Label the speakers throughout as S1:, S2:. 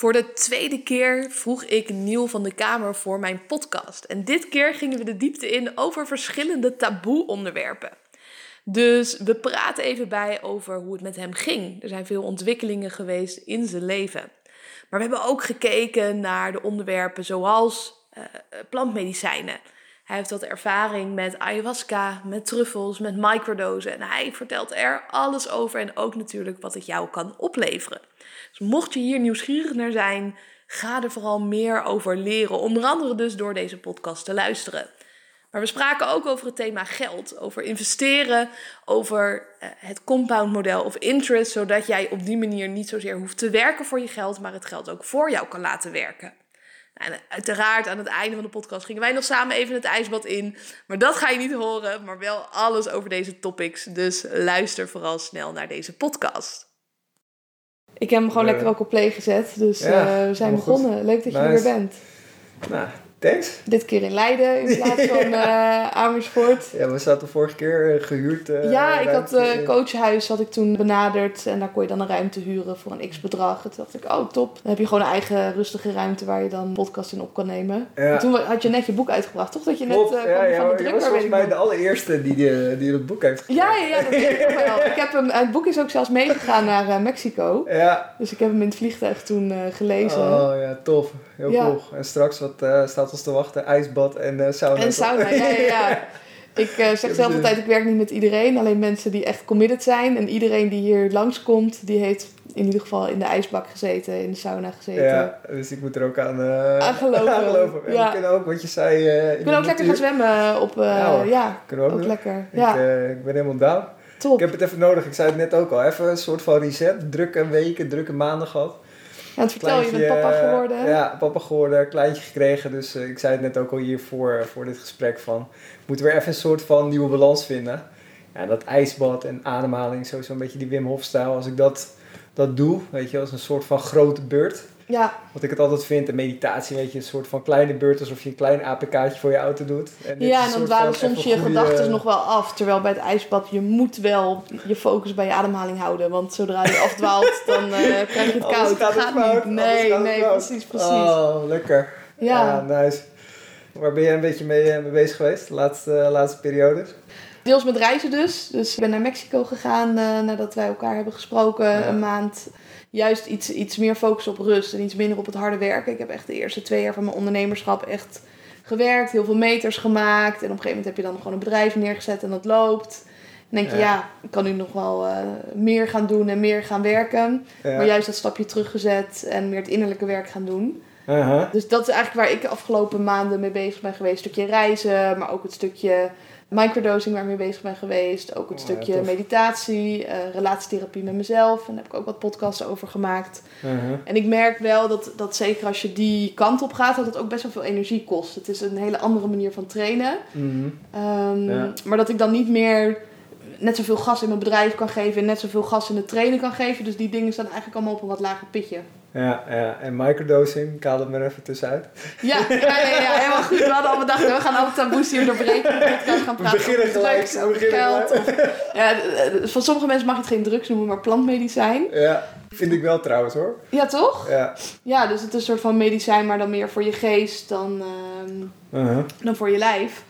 S1: Voor de tweede keer vroeg ik Niel van de Kamer voor mijn podcast. En dit keer gingen we de diepte in over verschillende taboe-onderwerpen. Dus we praten even bij over hoe het met hem ging. Er zijn veel ontwikkelingen geweest in zijn leven. Maar we hebben ook gekeken naar de onderwerpen zoals uh, plantmedicijnen. Hij heeft wat ervaring met ayahuasca, met truffels, met microdosen. En hij vertelt er alles over en ook natuurlijk wat het jou kan opleveren. Dus mocht je hier nieuwsgierig naar zijn, ga er vooral meer over leren. Onder andere dus door deze podcast te luisteren. Maar we spraken ook over het thema geld, over investeren, over uh, het compound-model of interest, zodat jij op die manier niet zozeer hoeft te werken voor je geld, maar het geld ook voor jou kan laten werken. En uiteraard aan het einde van de podcast gingen wij nog samen even het ijsbad in. Maar dat ga je niet horen, maar wel alles over deze topics. Dus luister vooral snel naar deze podcast. Ik heb hem gewoon lekker ook op play gezet. Dus uh, we zijn begonnen. Leuk dat je er weer bent.
S2: Nou, Thanks.
S1: Dit keer in Leiden in plaats van uh, Amersfoort.
S2: Ja, we zaten vorige keer uh, gehuurd. Uh,
S1: ja, ik had uh, coachhuis had ik toen benaderd. En daar kon je dan een ruimte huren voor een x-bedrag. Toen dacht ik, oh top. Dan heb je gewoon een eigen rustige ruimte waar je dan podcast in op kan nemen. Ja. toen had je net je boek uitgebracht, toch? Dat je net uh,
S2: ja, ja, van de druk was volgens mij de allereerste die, die, die het boek heeft
S1: geschreven. Ja, ja, ja, dat weet ik wel. Ik heb hem, het boek is ook zelfs meegegaan naar Mexico. Ja. Dus ik heb hem in het vliegtuig toen gelezen.
S2: Oh ja, tof. Heel cool. En straks, wat staat te wachten? IJs bad en uh, sauna.
S1: En sauna, ja, ja, ja. Ik uh, zeg zelf altijd, ik werk niet met iedereen. Alleen mensen die echt committed zijn. En iedereen die hier langskomt, die heeft in ieder geval in de ijsbak gezeten, in de sauna gezeten.
S2: Ja, dus ik moet er ook aan, uh,
S1: aan geloven.
S2: Aan geloven. En ja. we kunnen ook, wat je zei... Uh,
S1: we kunnen ook lekker gaan zwemmen op... Uh, ja, ja kunnen we ook, ook lekker.
S2: Ik, ja. ik ben helemaal down. Top. Ik heb het even nodig, ik zei het net ook al. Even een soort van reset. Drukke weken, drukke maanden gehad.
S1: Ja, het vertel je, bent papa geworden.
S2: Ja, papa geworden, kleintje gekregen. Dus uh, ik zei het net ook al hier voor, voor dit gesprek van... Moeten we weer even een soort van nieuwe balans vinden. Ja, dat ijsbad en ademhaling, sowieso een beetje die Wim Hof stijl. Als ik dat, dat doe, weet je, als een soort van grote beurt... Ja. Wat ik het altijd vind, een meditatie, weet je, een soort van kleine beurt alsof je een klein APK'tje voor je auto doet.
S1: En ja, en dan dwalen soms je gedachten nog wel af. Terwijl bij het ijsbad, je moet wel je focus bij je ademhaling houden. Want zodra je afdwaalt, dan uh, krijg je het koud.
S2: Gaat,
S1: gaat
S2: niet.
S1: Nee, nee, precies, precies.
S2: Oh, lekker. Ja. ja. nice. Waar ben jij een beetje mee, mee bezig geweest de laatste, laatste periode?
S1: Deels met reizen dus. Dus ik ben naar Mexico gegaan uh, nadat wij elkaar hebben gesproken. Een maand juist iets, iets meer focus op rust en iets minder op het harde werken. Ik heb echt de eerste twee jaar van mijn ondernemerschap echt gewerkt, heel veel meters gemaakt. En op een gegeven moment heb je dan gewoon een bedrijf neergezet en dat loopt. Dan denk je, ja, ik kan nu nog wel uh, meer gaan doen en meer gaan werken. Maar juist dat stapje teruggezet en meer het innerlijke werk gaan doen. Uh -huh. Dus dat is eigenlijk waar ik de afgelopen maanden mee bezig ben geweest. Een stukje reizen, maar ook het stukje microdosing waar ik mee bezig ben geweest. Ook het oh, stukje meditatie, uh, relatietherapie met mezelf. En daar heb ik ook wat podcasts over gemaakt. Uh-huh. En ik merk wel dat, dat zeker als je die kant op gaat, dat het ook best wel veel energie kost. Het is een hele andere manier van trainen. Mm-hmm. Um, Maar dat ik dan niet meer net zoveel gas in mijn bedrijf kan geven en net zoveel gas in het trainen kan geven. Dus die dingen staan eigenlijk allemaal op een wat lager pitje.
S2: Ja, ja, en microdosing, ik haal het maar even tussenuit.
S1: Ja, ja, ja, ja, helemaal goed. We hadden al bedacht, we gaan alle taboes hier doorbreken. We gaan praten
S2: we over drugs,
S1: over geld. Of, ja, van sommige mensen mag je het geen drugs noemen, maar plantmedicijn.
S2: Ja, vind ik wel trouwens hoor.
S1: Ja, toch? Ja. Ja, dus het is een soort van medicijn, maar dan meer voor je geest dan, uh, uh -huh. dan voor je lijf.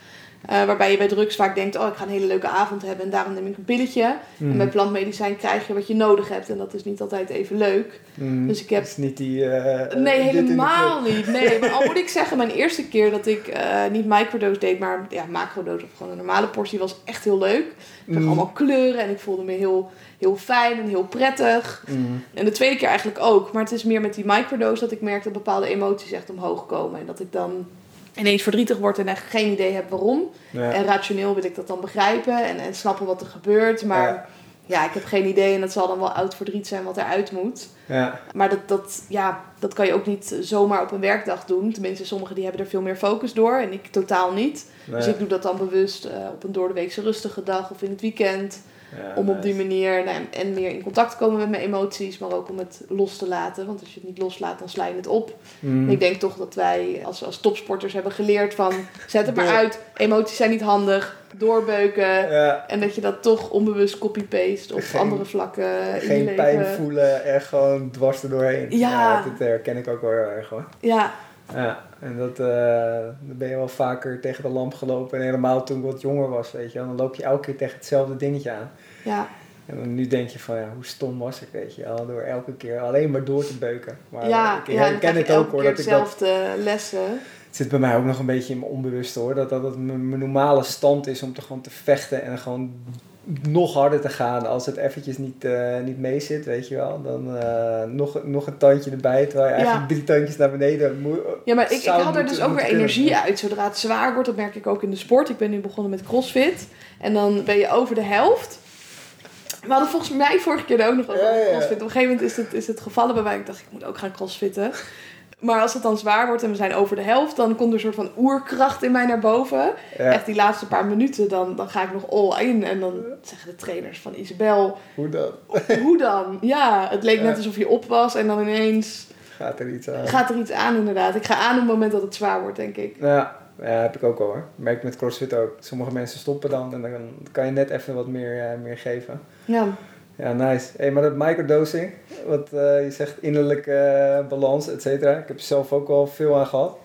S1: Uh, waarbij je bij drugs vaak denkt, oh ik ga een hele leuke avond hebben en daarom neem ik een pilletje. En mhm. bij plantmedicijn krijg je wat je nodig hebt en dat is niet altijd even leuk.
S2: Mm. Dus ik heb... is niet die... Uh,
S1: nee, helemaal niet. Nee, maar al moet ik zeggen, mijn eerste keer dat ik uh, niet microdose deed, maar ja, macrodose of gewoon een normale portie was echt heel leuk. Ik zag mm. allemaal kleuren en ik voelde me heel, heel fijn en heel prettig. En de tweede keer eigenlijk ook. Maar het is meer met die microdose dat ik merk dat bepaalde emoties echt omhoog komen. En dat ik dan ineens verdrietig wordt en echt geen idee heb waarom. En rationeel wil ik dat dan begrijpen en, en snappen wat er gebeurt. Maar ja. ik heb geen idee en dat zal dan wel oud verdriet zijn wat eruit moet. Ja. Maar dat, dat, ja, dat kan je ook niet zomaar op een werkdag doen. Tenminste, sommigen die hebben er veel meer focus door en ik totaal niet. Dus ik doe dat dan bewust uh, op een doordeweekse rustige dag of in het weekend om op die manier nou, en meer in contact te komen met mijn emoties, maar ook om het los te laten. Want als je het niet loslaat, dan sla je het op. Mm. ik denk toch dat wij als, als topsporters hebben geleerd van zet het maar uit, emoties zijn niet handig, doorbeuken.
S2: Ja.
S1: En dat je dat toch onbewust copy-paste op
S2: Geen-
S1: andere vlakken in je
S2: Geen
S1: leven.
S2: pijn voelen en gewoon dwars er doorheen.
S1: Ja.
S2: dat herken ik ook wel heel erg hoor.
S1: Ja,
S2: Ja, en dat, eh, dan ben je wel vaker tegen de lamp gelopen. En helemaal toen ik wat jonger was, weet je wel. Dan loop je elke keer tegen hetzelfde dingetje aan.
S1: ja,
S2: En dan nu denk je van, ja, hoe stom was ik, weet je wel. Door elke keer alleen maar door te beuken. Maar
S1: ja.
S2: ik
S1: ja, en dan
S2: herken
S1: krijg je
S2: het ook hoor. Dat ik dat,
S1: lessen.
S2: het zit bij mij ook nog een beetje in mijn onbewuste hoor. Dat dat het mijn mijn normale stand is om te gewoon te vechten. En gewoon nog harder te gaan als het eventjes niet, eh, niet mee zit, weet je wel. Dan eh, nog, nog een tandje erbij, terwijl je eigenlijk drie tandjes naar beneden moet.
S1: Ja, maar ik, ik haal er dus ook weer
S2: kunnen.
S1: energie uit zodra het zwaar wordt. Dat merk ik ook in de sport. Ik ben nu begonnen met crossfit. En dan ben je over de helft. We hadden volgens mij vorige keer er ook nog over
S2: Ja, ja, ja.
S1: crossfit. Op een gegeven moment is het, is het gevallen bij mij. Ik dacht, ik moet ook gaan crossfitten. Maar als het dan zwaar wordt en we zijn over de helft, dan komt er een soort van oerkracht in mij naar boven.
S2: Ja,
S1: Echt die laatste paar minuten, dan, dan ga ik nog all in. En dan zeggen de trainers van Isabel,
S2: hoe dan?
S1: hoe dan? Ja, het leek net alsof je op was en dan ineens
S2: Gaat er iets aan?
S1: gaat er iets aan inderdaad. Ik ga aan op het moment dat het zwaar wordt, denk ik.
S2: Ja, ja, heb ik ook al hoor. Merk ik met CrossFit ook. Sommige mensen stoppen dan en dan kan je net even wat meer, eh, meer geven.
S1: Ja,
S2: Ja, nice. Hey, maar dat microdosing, wat eh, je zegt, innerlijke eh, balans, et cetera. Ik heb er zelf ook al veel aan gehad.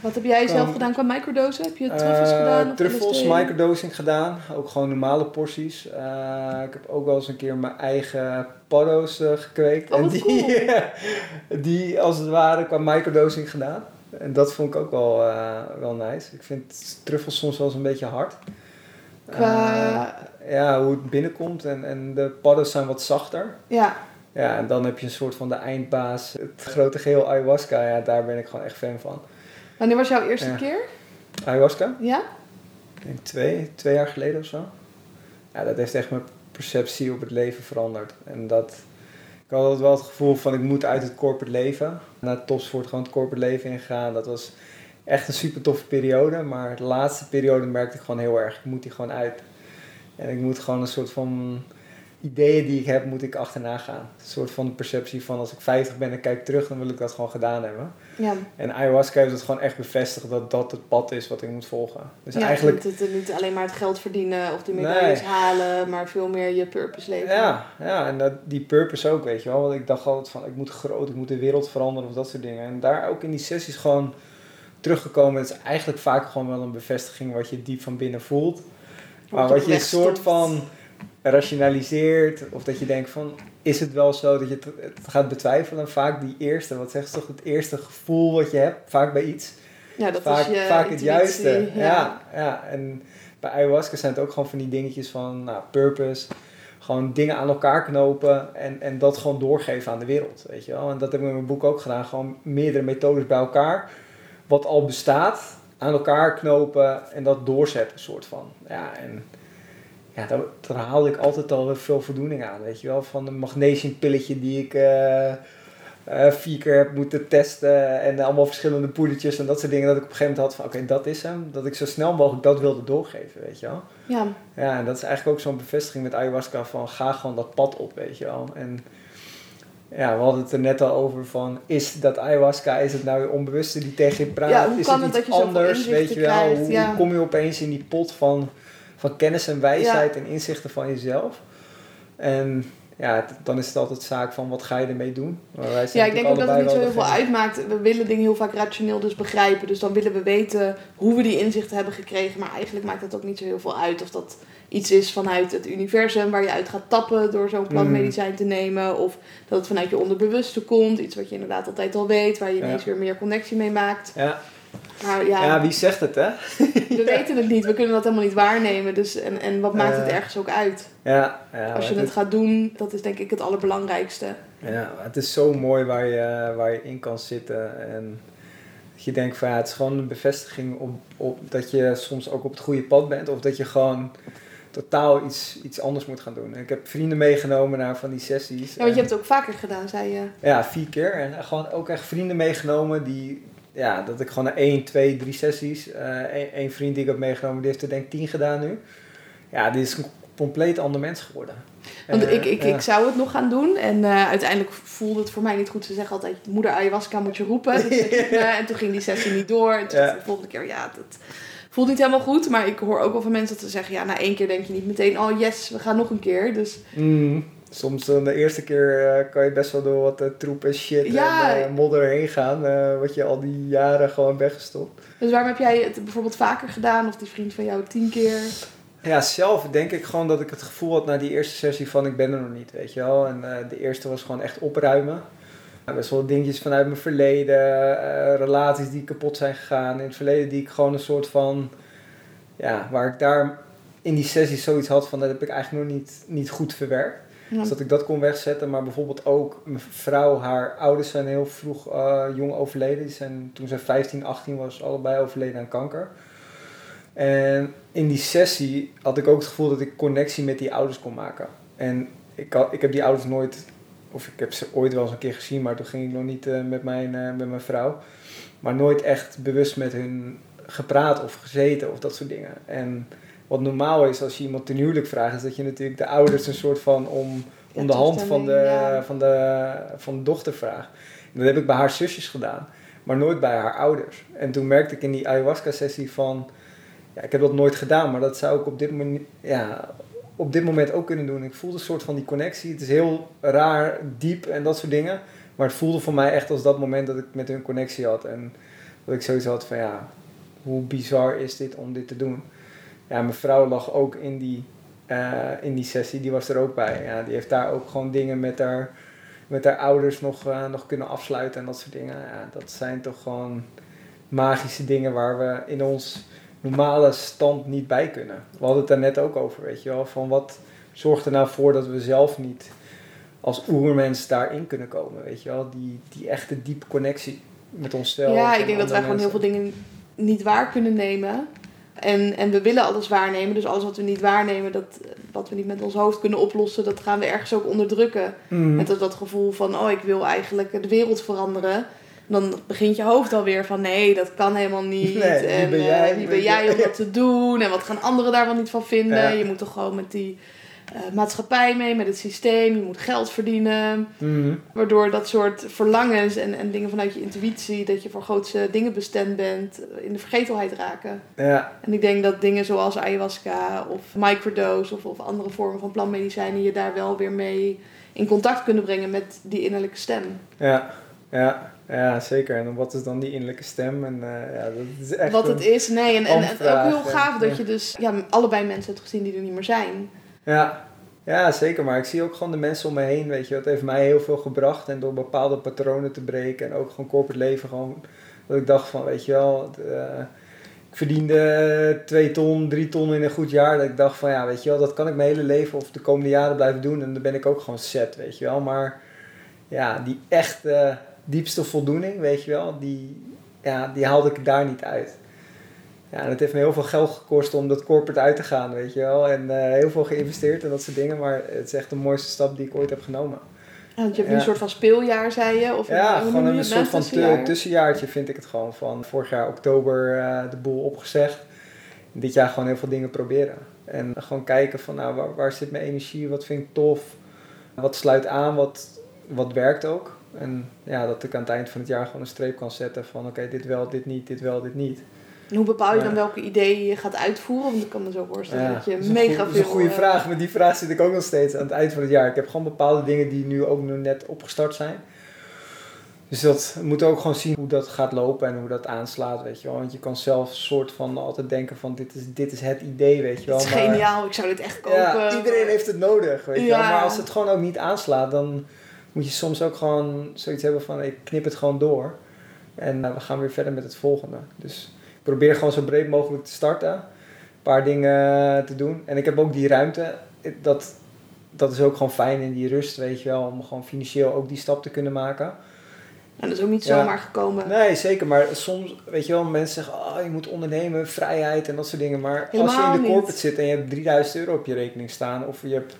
S1: wat heb jij zelf
S2: Kan-
S1: gedaan qua microdosen? Heb je truffels
S2: Eh,
S1: gedaan?
S2: Truffels, microdosing gedaan. Ook gewoon normale porties. Eh, ik heb ook wel eens een keer mijn eigen paddo's eh, gekweekt.
S1: Oh,
S2: en die,
S1: cool.
S2: die als het ware qua microdosing gedaan. En dat vond ik ook wel, eh, wel nice. Ik vind truffels soms wel eens een beetje hard.
S1: Qua,
S2: Eh, ja, hoe het binnenkomt. En, en de paddo's zijn wat zachter.
S1: ja,
S2: Ja, en dan heb je een soort van de eindbaas. Het grote geheel ayahuasca, ja, daar ben ik gewoon echt fan van.
S1: wanneer was jouw eerste
S2: Ja.
S1: keer?
S2: Ayahuasca?
S1: Ja?
S2: Ik denk twee, twee jaar geleden of zo. Ja, dat heeft echt mijn perceptie op het leven veranderd. En dat, ik had altijd wel het gevoel van ik moet uit het corporate leven. Naar topsport gewoon het corporate leven ingaan. Dat was echt een super toffe periode. Maar de laatste periode merkte ik gewoon heel erg, ik moet die gewoon uit. En ik moet gewoon een soort van ideeën die ik heb, moet ik achterna gaan. Een soort van perceptie van als ik 50 ben en kijk terug, dan wil ik dat gewoon gedaan hebben.
S1: Ja.
S2: En ayahuasca heeft het gewoon echt bevestigd dat dat het pad is wat ik moet volgen. Dus
S1: ja,
S2: eigenlijk
S1: Niet, het, niet alleen maar het geld verdienen of
S2: Nee.
S1: medailles halen, maar veel meer je purpose leven.
S2: Ja, ja en dat, die purpose ook, weet je wel. Want ik dacht altijd van, ik moet groot, ik moet de wereld veranderen of dat soort dingen. En daar ook in die sessies gewoon teruggekomen. Het is eigenlijk vaak gewoon wel een bevestiging wat je diep van binnen voelt. Maar wat je een soort van rationaliseert. Of dat je denkt van, is het wel zo dat je het, gaat betwijfelen. Vaak die eerste, wat zegt ze toch, het eerste gevoel wat je hebt, vaak bij iets.
S1: Ja, dat
S2: vaak
S1: is je
S2: vaak het juiste.
S1: Ja.
S2: Ja. Ja, en bij ayahuasca zijn het ook gewoon van die dingetjes van nou, purpose. Gewoon dingen aan elkaar knopen en, en dat gewoon doorgeven aan de wereld. Weet je wel? En dat heb ik met mijn boek ook gedaan. Gewoon meerdere methodes bij elkaar. Wat al bestaat, aan elkaar knopen en dat doorzetten, soort van. Ja, en ja, daar, daar haalde ik altijd al veel voldoening aan. Weet je wel? Van een magnesiumpilletje die ik. eh, eh, vier keer heb moeten testen en allemaal verschillende poedertjes en dat soort dingen. Dat ik op een gegeven moment had van oké, dat is hem. Dat ik zo snel mogelijk dat wilde doorgeven, weet je wel.
S1: Ja.
S2: Ja, en dat is eigenlijk ook zo'n bevestiging met ayahuasca van ga gewoon dat pad op, weet je wel. En ja, we hadden het er net al over van is dat ayahuasca, is het nou je onbewuste die tegen je praat?
S1: Ja, hoe
S2: is
S1: kan
S2: het
S1: het
S2: iets
S1: dat je
S2: anders, weet je wel?
S1: krijgt?
S2: Hoe
S1: Ja.
S2: kom je opeens in die pot van, van kennis en wijsheid en inzichten van jezelf? En ja, dan is het altijd zaak van wat ga je ermee doen? Maar wij zijn
S1: Ja, ik denk ook dat het niet zo heel veel uitmaakt. We willen dingen heel vaak rationeel dus begrijpen. Dus dan willen we weten hoe we die inzichten hebben gekregen. Maar eigenlijk maakt het ook niet zo heel veel uit of dat iets is vanuit het universum waar je uit gaat tappen door zo'n plantmedicijn te nemen. Of dat het vanuit je onderbewuste komt. Iets wat je inderdaad altijd al weet, waar je
S2: Ja.
S1: ineens weer meer connectie mee maakt.
S2: Ja.
S1: Maar ja,
S2: Ja. wie zegt het, hè?
S1: we weten het niet. We kunnen dat helemaal niet waarnemen. Dus, en, en wat maakt het ergens ook uit?
S2: Ja, ja,
S1: Als je het gaat doen, dat is denk ik het allerbelangrijkste.
S2: Ja, het is zo mooi waar je, waar je in kan zitten. En dat je denkt van ja, het is gewoon een bevestiging op, op dat je soms ook op het goede pad bent. Of dat je gewoon totaal iets, iets anders moet gaan doen. En ik heb vrienden meegenomen naar van die sessies.
S1: Ja, want je hebt het ook vaker gedaan, zei je.
S2: Ja, vier keer. En gewoon ook echt vrienden meegenomen die... Ja, dat ik gewoon naar één, twee, drie sessies... Eén één vriend die ik heb meegenomen, die heeft er denk ik tien gedaan nu. Ja, die is een compleet ander mens geworden.
S1: Want
S2: En,
S1: ik, ik,
S2: ja.
S1: ik zou het nog gaan doen. En eh, uiteindelijk voelde het voor mij niet goed. Ze zeggen altijd, moeder ayahuasca moet je roepen. Dus eh, en toen ging die sessie niet door. En toen
S2: Ja.
S1: de volgende keer, ja, dat voelt niet helemaal goed. Maar ik hoor ook wel van mensen dat ze zeggen, ja, na één keer denk je niet meteen, oh yes, we gaan nog een keer. Dus
S2: Mm. Soms dan de eerste keer eh, kan je best wel door wat eh, troep en shit
S1: Ja.
S2: en eh, modder heen gaan. wat je al die jaren gewoon weggestopt.
S1: Dus waarom heb jij het bijvoorbeeld vaker gedaan? Of die vriend van jou tien keer?
S2: Ja, zelf denk ik gewoon dat ik het gevoel had na die eerste sessie van ik ben er nog niet, weet je wel. En de eerste was gewoon echt opruimen. Best wel dingetjes vanuit mijn verleden, eh, relaties die kapot zijn gegaan. In het verleden die ik gewoon een soort van, ja, waar ik daar in die sessie zoiets had van dat heb ik eigenlijk nog niet, niet goed verwerkt.
S1: Ja.
S2: Dus dat ik dat kon wegzetten, maar bijvoorbeeld ook mijn vrouw, haar ouders zijn heel vroeg eh, jong overleden. Die zijn, toen ze 15, 18 was, allebei overleden aan kanker. En in die sessie had ik ook het gevoel dat ik connectie met die ouders kon maken. En ik, had, ik heb die ouders nooit, of ik heb ze ooit wel eens een keer gezien, maar toen ging ik nog niet eh, met, mijn, eh, met mijn vrouw. Maar nooit echt bewust met hun gepraat of gezeten of dat soort dingen. En wat normaal is als je iemand ten huwelijk vraagt, is dat je natuurlijk de ouders een soort van om, om de hand van de,
S1: ja.
S2: van, de, van de dochter vraagt. En dat heb ik bij haar zusjes gedaan, maar nooit bij haar ouders. En toen merkte ik in die ayahuasca-sessie van, ja, ik heb dat nooit gedaan, maar dat zou ik op dit, moment, ja, op dit moment ook kunnen doen. Ik voelde een soort van die connectie. Het is heel raar, diep en dat soort dingen. Maar het voelde voor mij echt als dat moment dat ik met hun connectie had. En dat ik zoiets had van ja, hoe bizar is dit om dit te doen. Ja, mijn vrouw lag ook in die, eh, in die sessie, die was er ook bij. Ja, die heeft daar ook gewoon dingen met haar, met haar ouders nog, eh, nog kunnen afsluiten en dat soort dingen. Ja, dat zijn toch gewoon magische dingen waar we in ons normale stand niet bij kunnen. We hadden het daar net ook over, weet je wel. Van wat zorgt er nou voor dat we zelf niet als oermens daarin kunnen komen, weet je wel. Die, die echte diepe connectie met onszelf.
S1: ja, ik denk dat wij gewoon heel veel dingen niet waar kunnen nemen. En, en we willen alles waarnemen. Dus alles wat we niet waarnemen, dat, wat we niet met ons hoofd kunnen oplossen, dat gaan we ergens ook onderdrukken.
S2: Mhm.
S1: Met dat, dat gevoel van, oh, ik wil eigenlijk de wereld veranderen. Dan begint je hoofd alweer van, nee, dat kan helemaal niet.
S2: Nee, wie
S1: en
S2: ben
S1: eh, wie ben jij om dat te doen? En wat gaan anderen daar wel niet van vinden?
S2: Ja.
S1: Je moet toch gewoon met die eh, maatschappij mee, met het systeem. Je moet geld verdienen.
S2: Mhm.
S1: Waardoor dat soort verlangens en, en dingen vanuit je intuïtie, dat je voor grootste dingen bestemd bent, in de vergetelheid raken.
S2: Ja,
S1: En ik denk dat dingen zoals ayahuasca of microdose of, of andere vormen van plantmedicijnen je daar wel weer mee in contact kunnen brengen met die innerlijke stem.
S2: ja, ja, ja, zeker. En wat is dan die innerlijke stem? En eh, ja, dat is echt
S1: Wat het is, nee. En, en, en ook heel gaaf dat je dus ja, allebei mensen hebt gezien die er niet meer zijn.
S2: Ja. ja, zeker. Maar ik zie ook gewoon de mensen om me heen, weet je. Dat heeft mij heel veel gebracht. En door bepaalde patronen te breken. En ook gewoon corporate leven gewoon. Dat ik dacht van, weet je wel... eh, ik verdiende twee ton, drie ton in een goed jaar. Dat ik dacht van, ja, weet je wel... Dat kan ik mijn hele leven of de komende jaren blijven doen. En dan ben ik ook gewoon set, weet je wel. Maar ja, die echte diepste voldoening, weet je wel... Die, ja, die haalde ik daar niet uit. Ja, en het heeft me heel veel geld gekost om dat corporate uit te gaan, weet je wel. En eh, heel veel geïnvesteerd en dat soort dingen. Maar het is echt de mooiste stap die ik ooit heb genomen.
S1: Ja, Want je hebt nu
S2: Ja.
S1: een soort van speeljaar, zei je? Of
S2: ja, gewoon een soort van tu-
S1: Tussenjaar?
S2: tussenjaartje vind ik het gewoon. Van vorig jaar oktober eh, de boel opgezegd. Dit jaar gewoon heel veel dingen proberen. En gewoon kijken van nou, waar, waar zit mijn energie? Wat vind ik tof? Wat sluit aan? Wat, wat werkt ook? En ja, dat ik aan het eind van het jaar gewoon een streep kan zetten van oké, dit wel, dit niet, dit wel, dit niet.
S1: En hoe bepaal je dan welke ideeën je gaat uitvoeren? Want ik kan me zo voorstellen dat je
S2: dat
S1: mega
S2: goe- dat is
S1: veel...
S2: een goede
S1: eh,
S2: vraag. Met die vraag zit ik ook nog steeds aan het eind van het jaar. Ik heb gewoon bepaalde dingen die nu ook nog net opgestart zijn. Dus dat we moeten ook gewoon zien hoe dat gaat lopen en hoe dat aanslaat, weet je wel. Want je kan zelf soort van altijd denken van dit is, dit is het idee, weet je wel.
S1: Het is
S2: maar-
S1: geniaal, ik zou dit echt kopen.
S2: Ja, iedereen heeft het nodig, weet je wel. Maar als het gewoon ook niet aanslaat, dan moet je soms ook gewoon zoiets hebben van ik knip het gewoon door. En eh, we gaan weer verder met het volgende. Dus ik probeer gewoon zo breed mogelijk te starten. Een paar dingen te doen. En ik heb ook die ruimte. Dat, dat is ook gewoon fijn in die rust, weet je wel. Om gewoon financieel ook die stap te kunnen maken.
S1: En dat is ook niet
S2: Ja.
S1: zomaar gekomen.
S2: Nee, zeker. Maar soms, weet je wel, mensen zeggen, oh, je moet ondernemen, vrijheid en dat soort dingen. Maar als je in de
S1: niet.
S2: corporate zit en je hebt 3000 euro op je rekening staan, of je hebt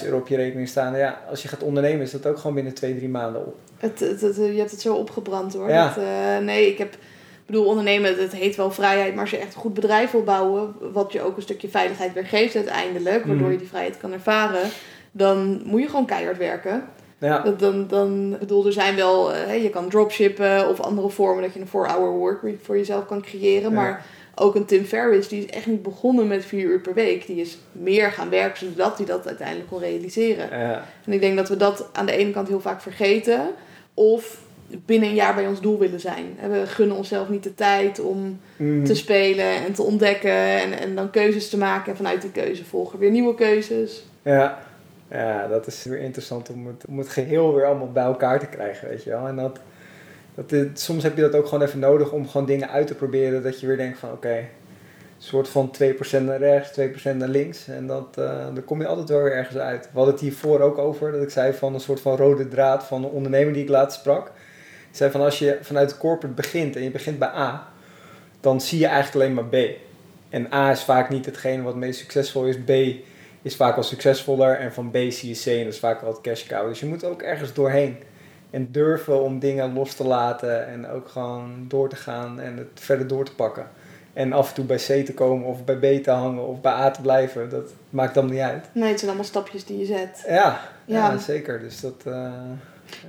S2: 10.000 euro op je rekening staan, ja, als je gaat ondernemen is dat ook gewoon binnen 2, 3 maanden op.
S1: Het, het, het- je hebt het zo opgebrand hoor.
S2: Ja.
S1: Dat, eh, nee, ik heb... Ik bedoel, ondernemen, het heet wel vrijheid, maar als je echt een goed bedrijf wil bouwen, wat je ook een stukje veiligheid weer geeft uiteindelijk, waardoor
S2: Mhm.
S1: je die vrijheid kan ervaren, dan moet je gewoon keihard werken.
S2: Ja,
S1: dan, dan, ik bedoel, er zijn wel, eh, je kan dropshippen of andere vormen dat je een 4-hour workweek voor jezelf kan creëren,
S2: Ja.
S1: Ook een Tim Ferriss, die is echt niet begonnen met vier uur per week. Die is meer gaan werken zodat hij dat uiteindelijk kon realiseren.
S2: Ja.
S1: En ik denk dat we dat aan de ene kant heel vaak vergeten. Of binnen een jaar bij ons doel willen zijn. We gunnen onszelf niet de tijd om
S2: Mm.
S1: te spelen en te ontdekken. En, en dan keuzes te maken. En vanuit die keuze volgen weer nieuwe keuzes.
S2: Ja. ja, dat is weer interessant om het, om het geheel weer allemaal bij elkaar te krijgen, weet je wel. En dat, dat soms heb je dat ook gewoon even nodig om gewoon dingen uit te proberen. Dat je weer denkt van oké, een soort van 2% naar rechts, 2% naar links. En dat, eh, dan kom je altijd wel weer ergens uit. We hadden het hiervoor ook over, dat ik zei van een soort van rode draad van een ondernemer die ik laatst sprak. Ik zei van als je vanuit de corporate begint en je begint bij A, dan zie je eigenlijk alleen maar B. En A is vaak niet hetgene wat meest succesvol is. B is vaak al succesvoller. En van B zie je C en dat is vaak al het cash cow. Dus je moet ook ergens doorheen. En durven om dingen los te laten en ook gewoon door te gaan en het verder door te pakken. En af en toe bij C te komen of bij B te hangen of bij A te blijven, dat maakt dan niet uit.
S1: Nee, het zijn allemaal stapjes die je zet.
S2: Ja, ja.
S1: Ja.
S2: zeker. Dus dat... eh,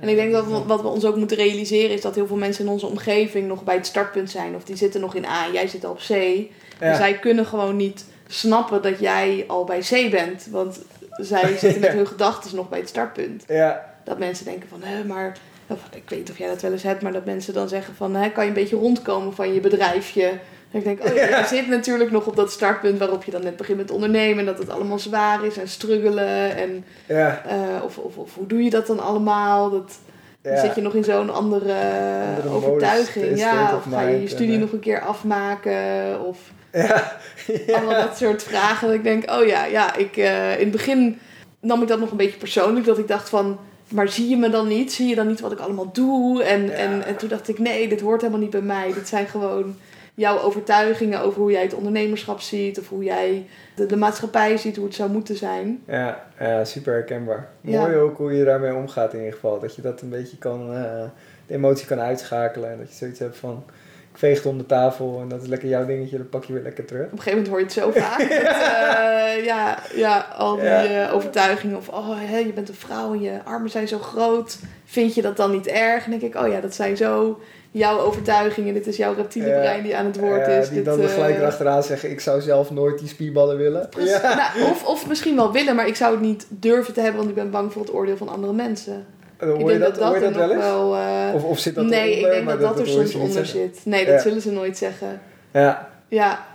S1: En ik denk dat we- wat we ons ook moeten realiseren is dat heel veel mensen in onze omgeving nog bij het startpunt zijn. Of die zitten nog in A en jij zit al op C. En
S2: ja.
S1: zij kunnen gewoon niet snappen dat jij al bij C bent. Want zij zitten met hun gedachten nog bij het startpunt.
S2: ja,
S1: Dat mensen denken van, hè, maar... Of, ik weet niet of jij dat wel eens hebt, maar dat mensen dan zeggen van... Hè, kan je een beetje rondkomen van je bedrijfje? En ik denk, oh ja, je zit natuurlijk nog op dat startpunt waarop je dan net begint met ondernemen. En dat het allemaal zwaar is en struggelen. En,
S2: ja,
S1: eh, of, of, of hoe doe je dat dan allemaal? Dat, dan zit je nog in zo'n andere,
S2: Andere
S1: overtuiging. Ja, of ga je je studie
S2: en, eh,
S1: nog een keer afmaken? Of
S2: ja.
S1: allemaal dat soort vragen. Dat ik denk, oh ja, ja ik, eh, in het begin nam ik dat nog een beetje persoonlijk. Dat ik dacht van, maar zie je me dan niet? Zie je dan niet wat ik allemaal doe? En,
S2: Ja.
S1: en, en toen dacht ik, nee, dit hoort helemaal niet bij mij. Dit zijn gewoon jouw overtuigingen over hoe jij het ondernemerschap ziet. Of hoe jij de, de maatschappij ziet, hoe het zou moeten zijn.
S2: Ja, ja, super herkenbaar.
S1: Ja.
S2: Mooi ook hoe je daarmee omgaat in ieder geval. Dat je dat een beetje kan, eh, de emotie kan uitschakelen. En dat je zoiets hebt van, ik veeg het om de tafel en dat is lekker jouw dingetje, dan pak je weer lekker terug.
S1: Op een gegeven moment hoor je het zo vaak. dat, eh, ja, ja, al die
S2: Ja.
S1: eh, overtuigingen. Of oh, hè, je bent een vrouw en je armen zijn zo groot. Vind je dat dan niet erg? En dan denk ik, oh ja, dat zijn zo jouw overtuigingen. Dit is jouw reptiele
S2: Ja.
S1: brein die aan het woord
S2: Ja,
S1: is.
S2: die
S1: Dit,
S2: dan er gelijk
S1: eh,
S2: erachteraan zeggen, ik zou zelf nooit die spierballen willen.
S1: precies.
S2: Ja.
S1: Nou, of, of misschien wel willen, maar ik zou het niet durven te hebben, want ik ben bang voor het oordeel van andere mensen.
S2: En
S1: ik
S2: Hoor je
S1: denk
S2: dat, hoor je
S1: er
S2: dat wel
S1: nog
S2: eens?
S1: wel. eh,
S2: Of, of zit dat
S1: nee, ik denk dat dat, er soms onder zit. Nee, dat
S2: Ja.
S1: zullen ze nooit zeggen.
S2: Ja,
S1: Ja.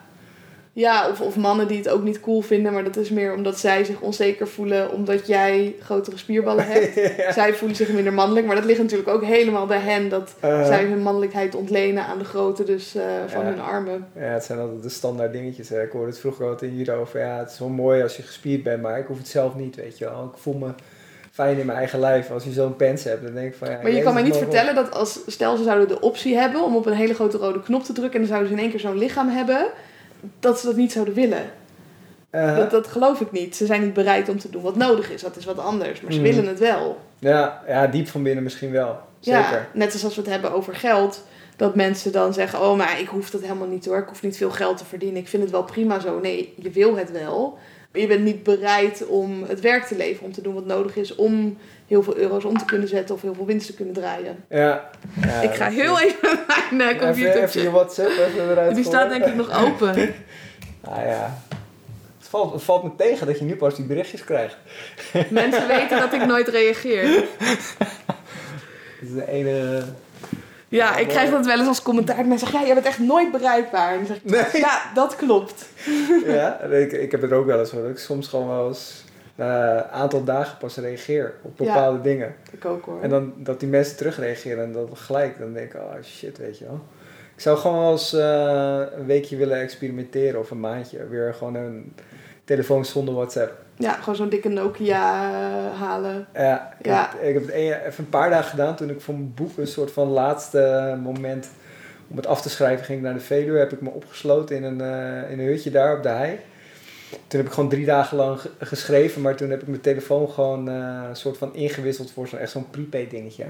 S1: Ja, of, of mannen die het ook niet cool vinden, maar dat is meer omdat zij zich onzeker voelen omdat jij grotere spierballen hebt.
S2: ja.
S1: Zij voelen zich minder mannelijk, maar dat ligt natuurlijk ook helemaal bij hen dat
S2: Eh,
S1: zij hun mannelijkheid ontlenen aan de grootte dus, eh, van
S2: Ja.
S1: hun armen.
S2: Ja, het zijn altijd de standaard dingetjes. Hè. Ik hoorde het vroeger altijd hierover. Ja, het is wel mooi als je gespierd bent, maar ik hoef het zelf niet, weet je wel. Ik voel me fijn in mijn eigen lijf. Als je zo'n pens hebt, dan denk ik van ja...
S1: Maar je kan mij niet vertellen dat als, stel ze zouden de optie hebben om op een hele grote rode knop te drukken en dan zouden ze in één keer zo'n lichaam hebben, dat ze dat niet zouden willen.
S2: Eh,
S1: Dat, dat geloof ik niet. Ze zijn niet bereid om te doen wat nodig is. Dat is wat anders. Maar ze
S2: Mhm.
S1: willen het wel.
S2: ja, ja, diep van binnen misschien wel. Zeker.
S1: Ja, net als als we het hebben over geld. Dat mensen dan zeggen, oh maar ik hoef dat helemaal niet hoor. Ik hoef niet veel geld te verdienen. Ik vind het wel prima zo. Nee, je wil het wel. Je bent niet bereid om het werk te leveren. Om te doen wat nodig is om heel veel euro's om te kunnen zetten. Of heel veel winst te kunnen draaien.
S2: Ja. ja
S1: ik ga heel even mijn uh,
S2: Even, even je
S1: computer.
S2: WhatsApp even eruit
S1: Die staat denk ik nog open.
S2: Ah ja. Het valt, het valt me tegen dat je nu pas die berichtjes krijgt.
S1: Mensen weten dat ik nooit reageer.
S2: Dat is de ene...
S1: Ja, ik krijg dat wel eens als commentaar. Mensen zeggen, ja, jij bent echt nooit bereikbaar. En dan zeg ik,
S2: Nee.
S1: ja, dat klopt.
S2: ja, ik, ik heb het ook wel eens hoor. Dat ik soms gewoon wel eens na een aantal dagen pas reageer op
S1: Ja.
S2: bepaalde dingen.
S1: Ik ook hoor.
S2: En dan dat die mensen terugreageren en dat gelijk, dan denk ik, oh shit, weet je wel. Ik zou gewoon wel eens eh, een weekje willen experimenteren of een maandje. Weer gewoon een telefoon zonder WhatsApp.
S1: Ja, gewoon zo'n dikke Nokia eh, halen.
S2: Ja, ik,
S1: Ja.
S2: Heb, ik heb het even een paar dagen gedaan toen ik voor mijn boek een soort van laatste moment om het af te schrijven ging ik naar de Veluwe. Heb ik me opgesloten in een, eh, in een hutje daar op de hei. Toen heb ik gewoon drie dagen lang ge- geschreven, maar toen heb ik mijn telefoon gewoon eh, een soort van ingewisseld voor zo'n echt zo'n prepaid dingetje.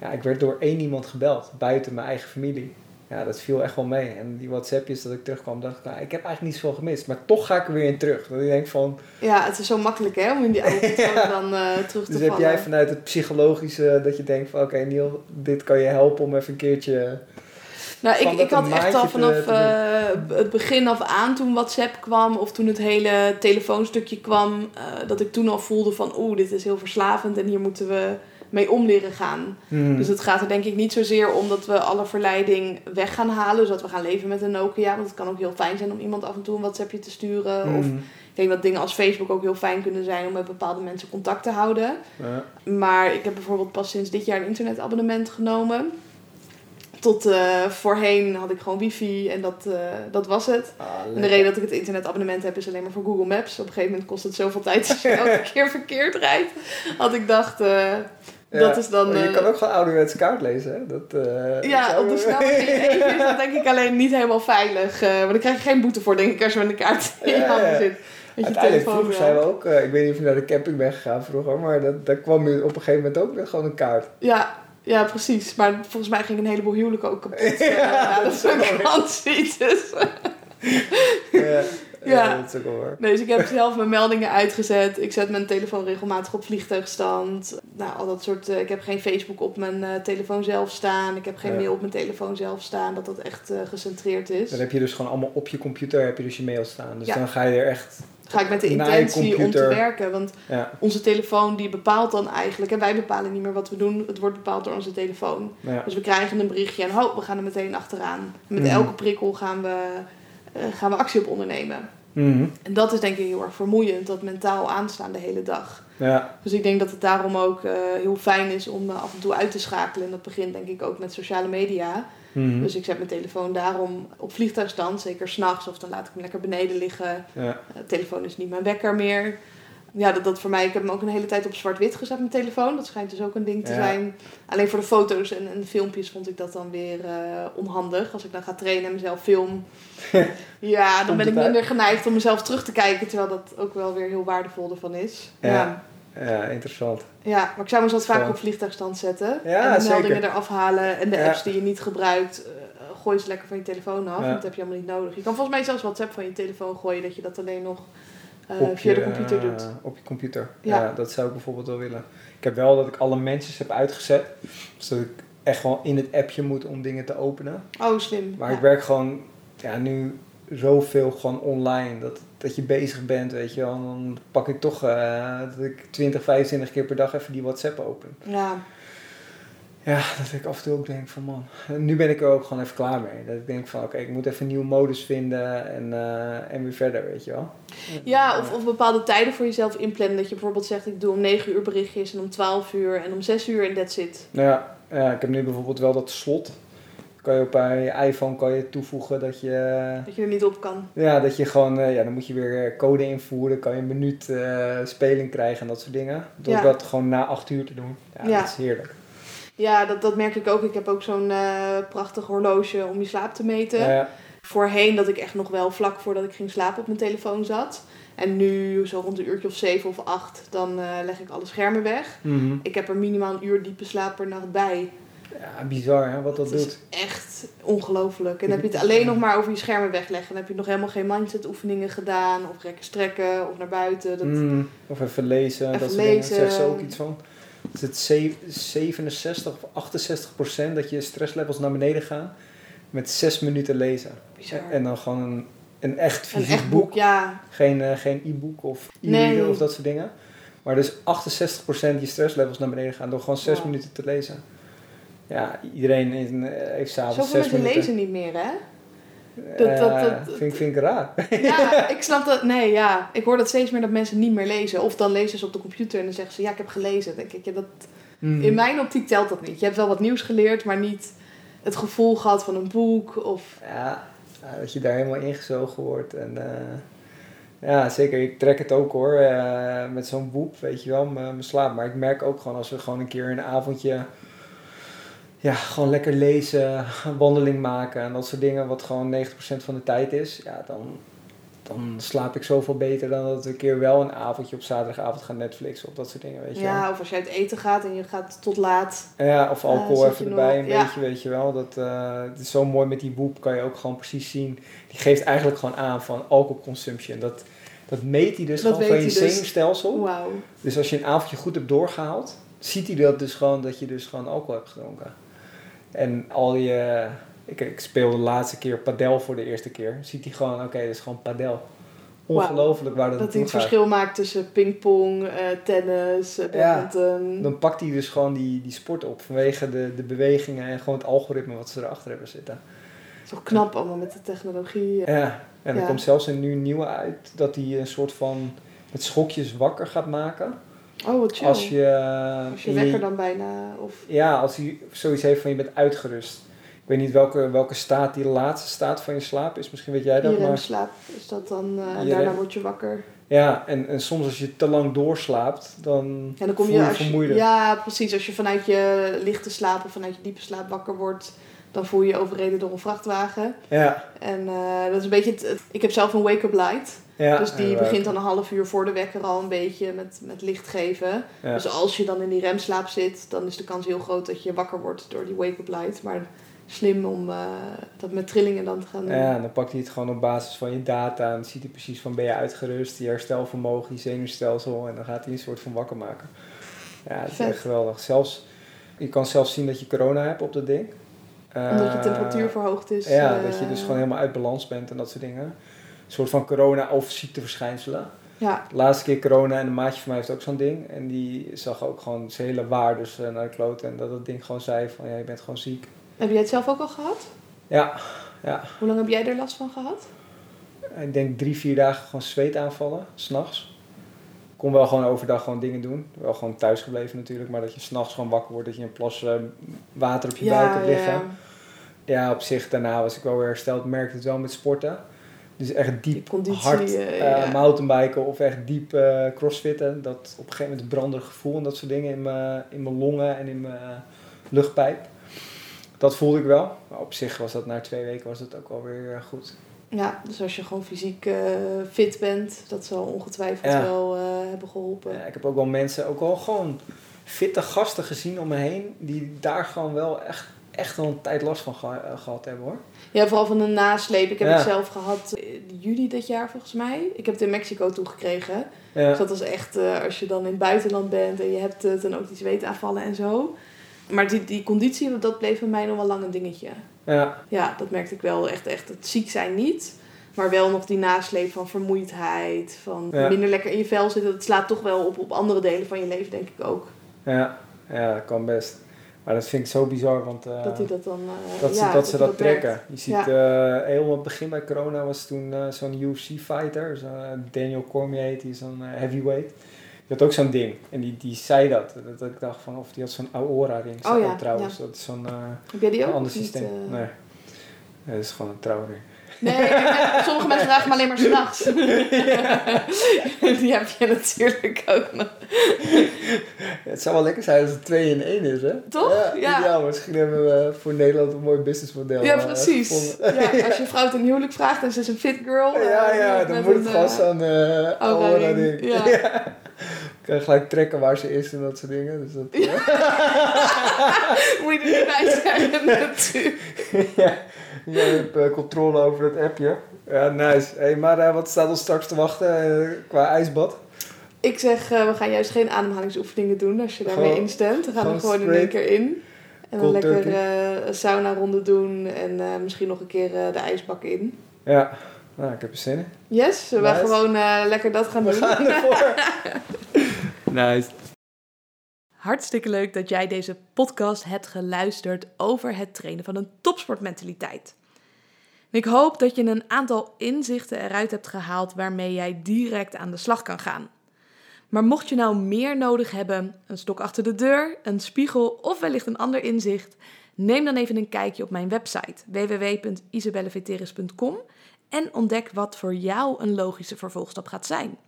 S2: Ja, ik werd door één iemand gebeld, buiten mijn eigen familie. Ja, dat viel echt wel mee. En die WhatsAppjes dat ik terugkwam, dacht ik, nou, ik heb eigenlijk niet zoveel gemist. Maar toch ga ik er weer in terug. Dat ik denk van,
S1: Ja, het is zo makkelijk hè, om in die oude patronen dan eh, terug te
S2: dus heb
S1: vallen.
S2: jij vanuit het psychologische dat je denkt van, oké Niel, dit kan je helpen om even een keertje...
S1: Nou, ik, ik had echt al
S2: te-
S1: vanaf
S2: te
S1: eh, het begin af aan, toen WhatsApp kwam of toen het hele telefoonstukje kwam, eh, dat ik toen al voelde van oeh, dit is heel verslavend en hier moeten we mee om leren gaan.
S2: Hmm.
S1: Dus het gaat er denk ik niet zozeer om dat we alle verleiding weg gaan halen, dus dat we gaan leven met een Nokia. Want het kan ook heel fijn zijn om iemand af en toe een WhatsAppje te sturen. Of
S2: Hmm.
S1: ik denk dat dingen als Facebook ook heel fijn kunnen zijn om met bepaalde mensen contact te houden.
S2: Ja.
S1: Maar ik heb bijvoorbeeld pas sinds dit jaar een internetabonnement genomen. Tot eh, voorheen had ik gewoon wifi en dat, eh, dat was het.
S2: Ah,
S1: En de reden dat ik het internetabonnement heb is alleen maar voor Google Maps. Op een gegeven moment kost het zoveel tijd als je elke keer verkeerd rijdt. Had ik dacht, dat is dan...
S2: Maar je
S1: eh,
S2: kan ook gewoon ouderwets kaart lezen, hè? Dat, eh,
S1: ja, op de snelweg is dat denk ik alleen niet helemaal veilig. eh want dan krijg je geen boete voor, denk ik, als je met een kaart in je handen zit.
S2: Uiteindelijk, vroeger zijn we ook, ik weet niet of je naar de camping bent gegaan vroeger, maar dat, daar kwam je op een gegeven moment ook met gewoon een kaart.
S1: Ja, ja, precies. Maar volgens mij ging een heleboel huwelijken ook kapot.
S2: Ja,
S1: ja, dat
S2: dat
S1: is garantie. Dus.
S2: Ja,
S1: Ja.
S2: dat is ook waar.
S1: Nee, dus ik heb zelf mijn meldingen uitgezet. Ik zet mijn telefoon regelmatig op vliegtuigstand. Nou, al dat soort... eh, ik heb geen Facebook op mijn eh, telefoon zelf staan. Ik heb geen
S2: Ja.
S1: mail op mijn telefoon zelf staan. Dat dat echt eh, gecentreerd is.
S2: Dan heb je dus gewoon allemaal op je computer heb je dus je mail staan. Dus
S1: Ja.
S2: dan ga je er echt,
S1: Ga ik met de intentie om te werken. Want
S2: ja,
S1: onze telefoon die bepaalt dan eigenlijk... En wij bepalen niet meer wat we doen. Het wordt bepaald door onze telefoon. Dus we krijgen een berichtje en ho, we gaan er meteen achteraan. Met
S2: Mhm.
S1: elke prikkel gaan we, gaan we actie op ondernemen.
S2: Mhm.
S1: En dat is denk ik heel erg vermoeiend, dat mentaal aanstaan de hele dag.
S2: ja.
S1: Dus ik denk dat het daarom ook eh, heel fijn is om eh, af en toe uit te schakelen. En dat begint denk ik ook met sociale media.
S2: Mhm.
S1: Dus ik zet mijn telefoon daarom op vliegtuigstand, zeker s'nachts. Of dan laat ik hem lekker beneden liggen.
S2: ja.
S1: Eh, telefoon is niet mijn wekker meer. Ja, dat, dat voor mij, ik heb hem ook een hele tijd op zwart-wit gezet, mijn telefoon. Dat schijnt dus ook een ding te
S2: Ja.
S1: zijn. Alleen voor de foto's en, en de filmpjes vond ik dat dan weer eh, onhandig. Als ik dan ga trainen en mezelf film. ja, dan ben ik minder geneigd om mezelf terug te kijken. Terwijl dat ook wel weer heel waardevol ervan is.
S2: Ja.
S1: Ja.
S2: ja, interessant.
S1: Ja, maar ik zou me wat vaker
S2: Zo.
S1: op vliegtuigstand zetten.
S2: Ja,
S1: en de meldingen eraf halen. En de apps die je niet gebruikt, eh, gooi ze lekker van je telefoon af. Dat heb je allemaal niet nodig. Je kan volgens mij zelfs WhatsApp van je telefoon gooien. Dat je dat alleen nog de
S2: je,
S1: computer
S2: eh,
S1: doet.
S2: op je computer.
S1: Ja.
S2: Ja. dat zou ik bijvoorbeeld wel willen. Ik heb wel dat ik alle mentions heb uitgezet. Zodat ik echt gewoon in het appje moet om dingen te openen.
S1: Oh, slim.
S2: Maar
S1: Ja.
S2: ik werk gewoon ja, nu zoveel gewoon online. Dat, dat je bezig bent, weet je wel. En dan pak ik toch eh, dat ik 20, 25 keer per dag even die WhatsApp open.
S1: Ja,
S2: Ja, dat ik af en toe ook denk van man. Nu ben ik er ook gewoon even klaar mee. Dat ik denk van oké, ik moet even een nieuwe modus vinden en, eh, en weer verder, weet je wel.
S1: ja of, of bepaalde tijden voor jezelf inplannen. Dat je bijvoorbeeld zegt, ik doe om 9 uur berichtjes en om 12 uur en om 6 uur en that's it.
S2: Ja, ja, ik heb nu bijvoorbeeld wel dat slot. Kan je op je iPhone kan je toevoegen dat je,
S1: Dat je er niet op kan.
S2: ja, dat je gewoon, eh, ja, dan moet je weer code invoeren, kan je een minuut eh, speling krijgen en dat soort dingen. Door
S1: Ja.
S2: dat gewoon na acht uur te doen. Ja,
S1: Ja.
S2: dat is heerlijk.
S1: Ja, dat, dat merk ik ook. Ik heb ook zo'n eh, prachtig horloge om je slaap te meten.
S2: Ja,
S1: Voorheen dat ik echt nog wel vlak voordat ik ging slapen op mijn telefoon zat. En nu, zo rond een uurtje of zeven of acht, dan eh, leg ik alle schermen weg.
S2: Mhm.
S1: Ik heb er minimaal een uur diepe slaap per nacht bij.
S2: ja bizar hè, wat dat
S1: is
S2: doet.
S1: echt ongelooflijk. En dan heb je het alleen nog maar over je schermen wegleggen. Dan heb je nog helemaal geen mindset oefeningen gedaan. Of rekken strekken of naar buiten. Dat,
S2: Mhm. Of even lezen,
S1: Even
S2: dat
S1: lezen.
S2: Zegt ze ook iets van. Is het ze- 67 of 68 procent dat je stresslevels naar beneden gaan met zes minuten lezen.
S1: Bizar.
S2: En dan gewoon een, een echt
S1: Een
S2: fysiek
S1: echt
S2: boek.
S1: boek, ja.
S2: Geen, eh, geen e-book of
S1: Nee.
S2: e-reader of dat soort dingen. Maar dus 68% je stresslevels naar beneden gaan door gewoon 6
S1: Wow.
S2: minuten te lezen. Ja, iedereen een- eh, heeft s'avonds
S1: Zoveel
S2: 6
S1: mensen
S2: minuten.
S1: lezen niet meer, hè?
S2: Eh,
S1: dat- dat- dat-
S2: vind, ik- vind ik raar.
S1: Ja, ik snap dat. Nee, ja. Ik hoor dat steeds meer dat mensen niet meer lezen. Of dan lezen ze op de computer en dan zeggen ze: Ja, ik heb gelezen. Dan denk ik, ja, dat,
S2: Mhm.
S1: in mijn optiek telt dat niet. Je hebt wel wat nieuws geleerd, maar niet het gevoel gehad van een boek. Of,
S2: Ja, dat je daar helemaal ingezogen wordt. En, eh, ja, zeker. Ik trek het ook hoor. eh, met zo'n boek, weet je wel, mijn slaap. Maar ik merk ook gewoon als we gewoon een keer een avondje... Ja, gewoon lekker lezen, wandeling maken en dat soort dingen. Wat gewoon 90% van de tijd is. Ja, dan, dan slaap ik zoveel beter dan dat we een keer wel een avondje op zaterdagavond gaan Netflixen of dat soort dingen, weet je wel.
S1: ja, of als je uit eten gaat en je gaat tot laat.
S2: Ja, of alcohol
S1: zit
S2: even erbij,
S1: nog-
S2: een
S1: ja.
S2: beetje, weet je wel. Dat, eh, het is zo mooi met die boek, kan je ook gewoon precies zien. Die geeft eigenlijk gewoon aan van alcoholconsumption. Dat, dat meet hij dus
S1: Dat
S2: gewoon van je
S1: dus.
S2: zenuwstelsel.
S1: Wauw.
S2: Dus als je een avondje goed hebt doorgehaald, ziet hij dat dus gewoon, dat je dus gewoon alcohol hebt gedronken. En al je, Ik, ik speelde de laatste keer padel voor de eerste keer. Ziet hij gewoon, oké, dat is gewoon padel. Ongelooflijk waar dat
S1: Dat hij het
S2: gaat.
S1: verschil maakt tussen pingpong, eh, tennis, eh,
S2: Ja,
S1: badminton.
S2: Dan pakt hij dus gewoon die, die sport op vanwege de, de bewegingen en gewoon het algoritme wat ze erachter hebben zitten.
S1: Zo knap allemaal met de technologie.
S2: Ja, en er
S1: Ja.
S2: komt zelfs een nu een nieuwe uit dat hij een soort van met schokjes wakker gaat maken.
S1: Oh, wat chill.
S2: Als je,
S1: Als je
S2: in
S1: wekker dan bijna... Of
S2: Ja, als hij zoiets heeft van je bent uitgerust. Ik weet niet welke, welke staat die laatste staat van je slaap is. Misschien weet jij dat.
S1: je
S2: Maar,
S1: remslaap is dat dan... eh, en
S2: Je
S1: daarna word je wakker.
S2: ja, en, en soms als je te lang doorslaapt, dan,
S1: En dan kom
S2: voel
S1: je. Ja, precies. Als je vanuit je lichte slaap of vanuit je diepe slaap wakker wordt... dan voel je je overreden door een vrachtwagen.
S2: Ja,
S1: En eh, dat is een beetje... Het, het- ik heb zelf een wake-up light.
S2: Ja.
S1: dus die begint dan een half uur voor de wekker al een beetje met, met licht geven.
S2: Ja.
S1: Dus als je dan in die remslaap zit, dan is de kans heel groot dat je wakker wordt door die wake-up light. Maar slim om eh, dat met trillingen dan te gaan doen.
S2: Ja, dan pakt hij het gewoon op basis van je data en dan ziet hij precies van ben je uitgerust, je herstelvermogen, je zenuwstelsel en dan gaat hij een soort van wakker maken. Ja, dat is
S1: Vet.
S2: echt geweldig. Zelfs, je kan zelfs zien dat je corona hebt op dat ding.
S1: Omdat je
S2: Eh,
S1: temperatuur verhoogd is.
S2: Ja,
S1: eh,
S2: dat je dus gewoon helemaal uit balans bent en dat soort dingen. Een soort van corona of ziekteverschijnselen.
S1: Ja,
S2: De laatste keer corona en een maatje van mij heeft ook zo'n ding. En die zag ook gewoon zijn hele waardes eh, naar de kloten. En dat dat ding gewoon zei van ja, je bent gewoon ziek.
S1: heb jij het zelf ook al gehad?
S2: Ja, ja.
S1: Hoe lang heb jij er last van gehad?
S2: Ik denk drie, vier dagen gewoon zweetaanvallen, s'nachts. Ik kon wel gewoon overdag gewoon dingen doen. Wel gewoon thuis gebleven natuurlijk. Maar dat je s'nachts gewoon wakker wordt. Dat je een plas eh, water op je buik hebt liggen. Ja, op zich daarna was ik wel weer hersteld. Ik merkte het wel met sporten. Dus echt
S1: Die
S2: diep
S1: conditie.
S2: hard
S1: eh,
S2: eh,
S1: ja.
S2: mountainbiken of echt diep eh, crossfitten. Dat op een gegeven moment een branderig gevoel en dat soort dingen in mijn, in mijn longen en in mijn luchtpijp. Dat voelde ik wel. Maar op zich was dat na twee weken was dat ook wel weer goed.
S1: Ja, dus als je gewoon fysiek fit bent, dat zal ongetwijfeld
S2: Ja.
S1: wel hebben geholpen.
S2: Ja, ik heb ook wel mensen, ook wel gewoon fitte gasten gezien om me heen. Die daar gewoon wel echt, echt wel een tijd last van geha- eh, gehad hebben hoor.
S1: Ja, vooral van de nasleep. Ik heb
S2: Ja.
S1: het zelf gehad in juli dit jaar volgens mij. Ik heb het in Mexico toegekregen. Dus
S2: Ja,
S1: dat was echt, eh, als je dan in het buitenland bent en je hebt het en ook die zweetaanvallen en zo. Maar die, die conditie, dat bleef bij mij nog wel lang een dingetje.
S2: ja,
S1: Ja, dat merkte ik wel echt, echt. Het ziek zijn niet. Maar wel nog die nasleep van vermoeidheid, van
S2: Ja.
S1: minder lekker in je vel zitten. Dat slaat toch wel op, op andere delen van je leven, denk ik ook.
S2: ja, ja, dat kan best. Maar dat vind ik zo bizar, want eh,
S1: dat hij dat dan... eh,
S2: dat, ze,
S1: ja,
S2: dat ze dat
S1: merkt.
S2: trekken. Je ziet,
S1: Ja.
S2: eh helemaal het begin bij corona was toen eh, zo'n UFC-fighter, zo, eh, Daniel Cormier heet die, zo'n eh, heavyweight. Die had ook zo'n ding. En die, die zei dat. dat. dat ik dacht van, of die had zo'n Aura-ring.
S1: Oh ja,
S2: trouwens. Dat is zo'n eh,
S1: Heb jij die ook?
S2: ander systeem.
S1: eh?
S2: Nee. nee, dat is gewoon een trouwring.
S1: Nee, sommige mensen dragen hem alleen maar s'nachts. Die heb je natuurlijk ook nog.
S2: Ja, het zou wel lekker zijn als het 2 in 1 is, hè?
S1: Toch?
S2: Ja.
S1: Ja.
S2: ideaal. Misschien hebben we voor Nederland een mooi businessmodel
S1: Ja,
S2: eh,
S1: precies. Ja, als je vrouw ten huwelijk vraagt en ze is een fit girl. eh,
S2: Ja, ja, dan moet het
S1: eh,
S2: zo'n eh
S1: Aura
S2: ding.
S1: ja.
S2: Kan je gelijk trekken waar ze is en dat soort dingen. Dus dat,
S1: Ja. Moet je er niet bij zijn natuurlijk.
S2: ja, je hebt eh, controle over het appje. Ja, nice. Hey, maar eh, wat staat ons straks te wachten eh, qua ijsbad?
S1: Ik zeg, we gaan juist geen ademhalingsoefeningen doen als je daarmee
S2: Gewoon-
S1: instemt. We gaan er
S2: gewoon
S1: in één keer in. En dan lekker een sauna ronde doen en misschien nog een keer de ijsbak in.
S2: Ja, nou, ik heb er zin in.
S1: Yes, we
S2: Nice.
S1: gewoon lekker dat gaan
S2: We
S1: doen?
S2: gaan ervoor. nice.
S3: Hartstikke leuk dat jij deze podcast hebt geluisterd over het trainen van een topsportmentaliteit. Ik hoop dat je een aantal inzichten eruit hebt gehaald waarmee jij direct aan de slag kan gaan. Maar mocht je nou meer nodig hebben, een stok achter de deur, een spiegel of wellicht een ander inzicht, neem dan even een kijkje op mijn website www.isabelleveteris.com en ontdek wat voor jou een logische vervolgstap gaat zijn.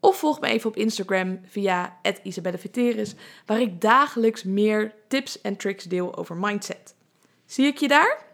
S3: Of volg me even op Instagram via @isabelleveteris, waar ik dagelijks meer tips en tricks deel over mindset. Zie ik je daar?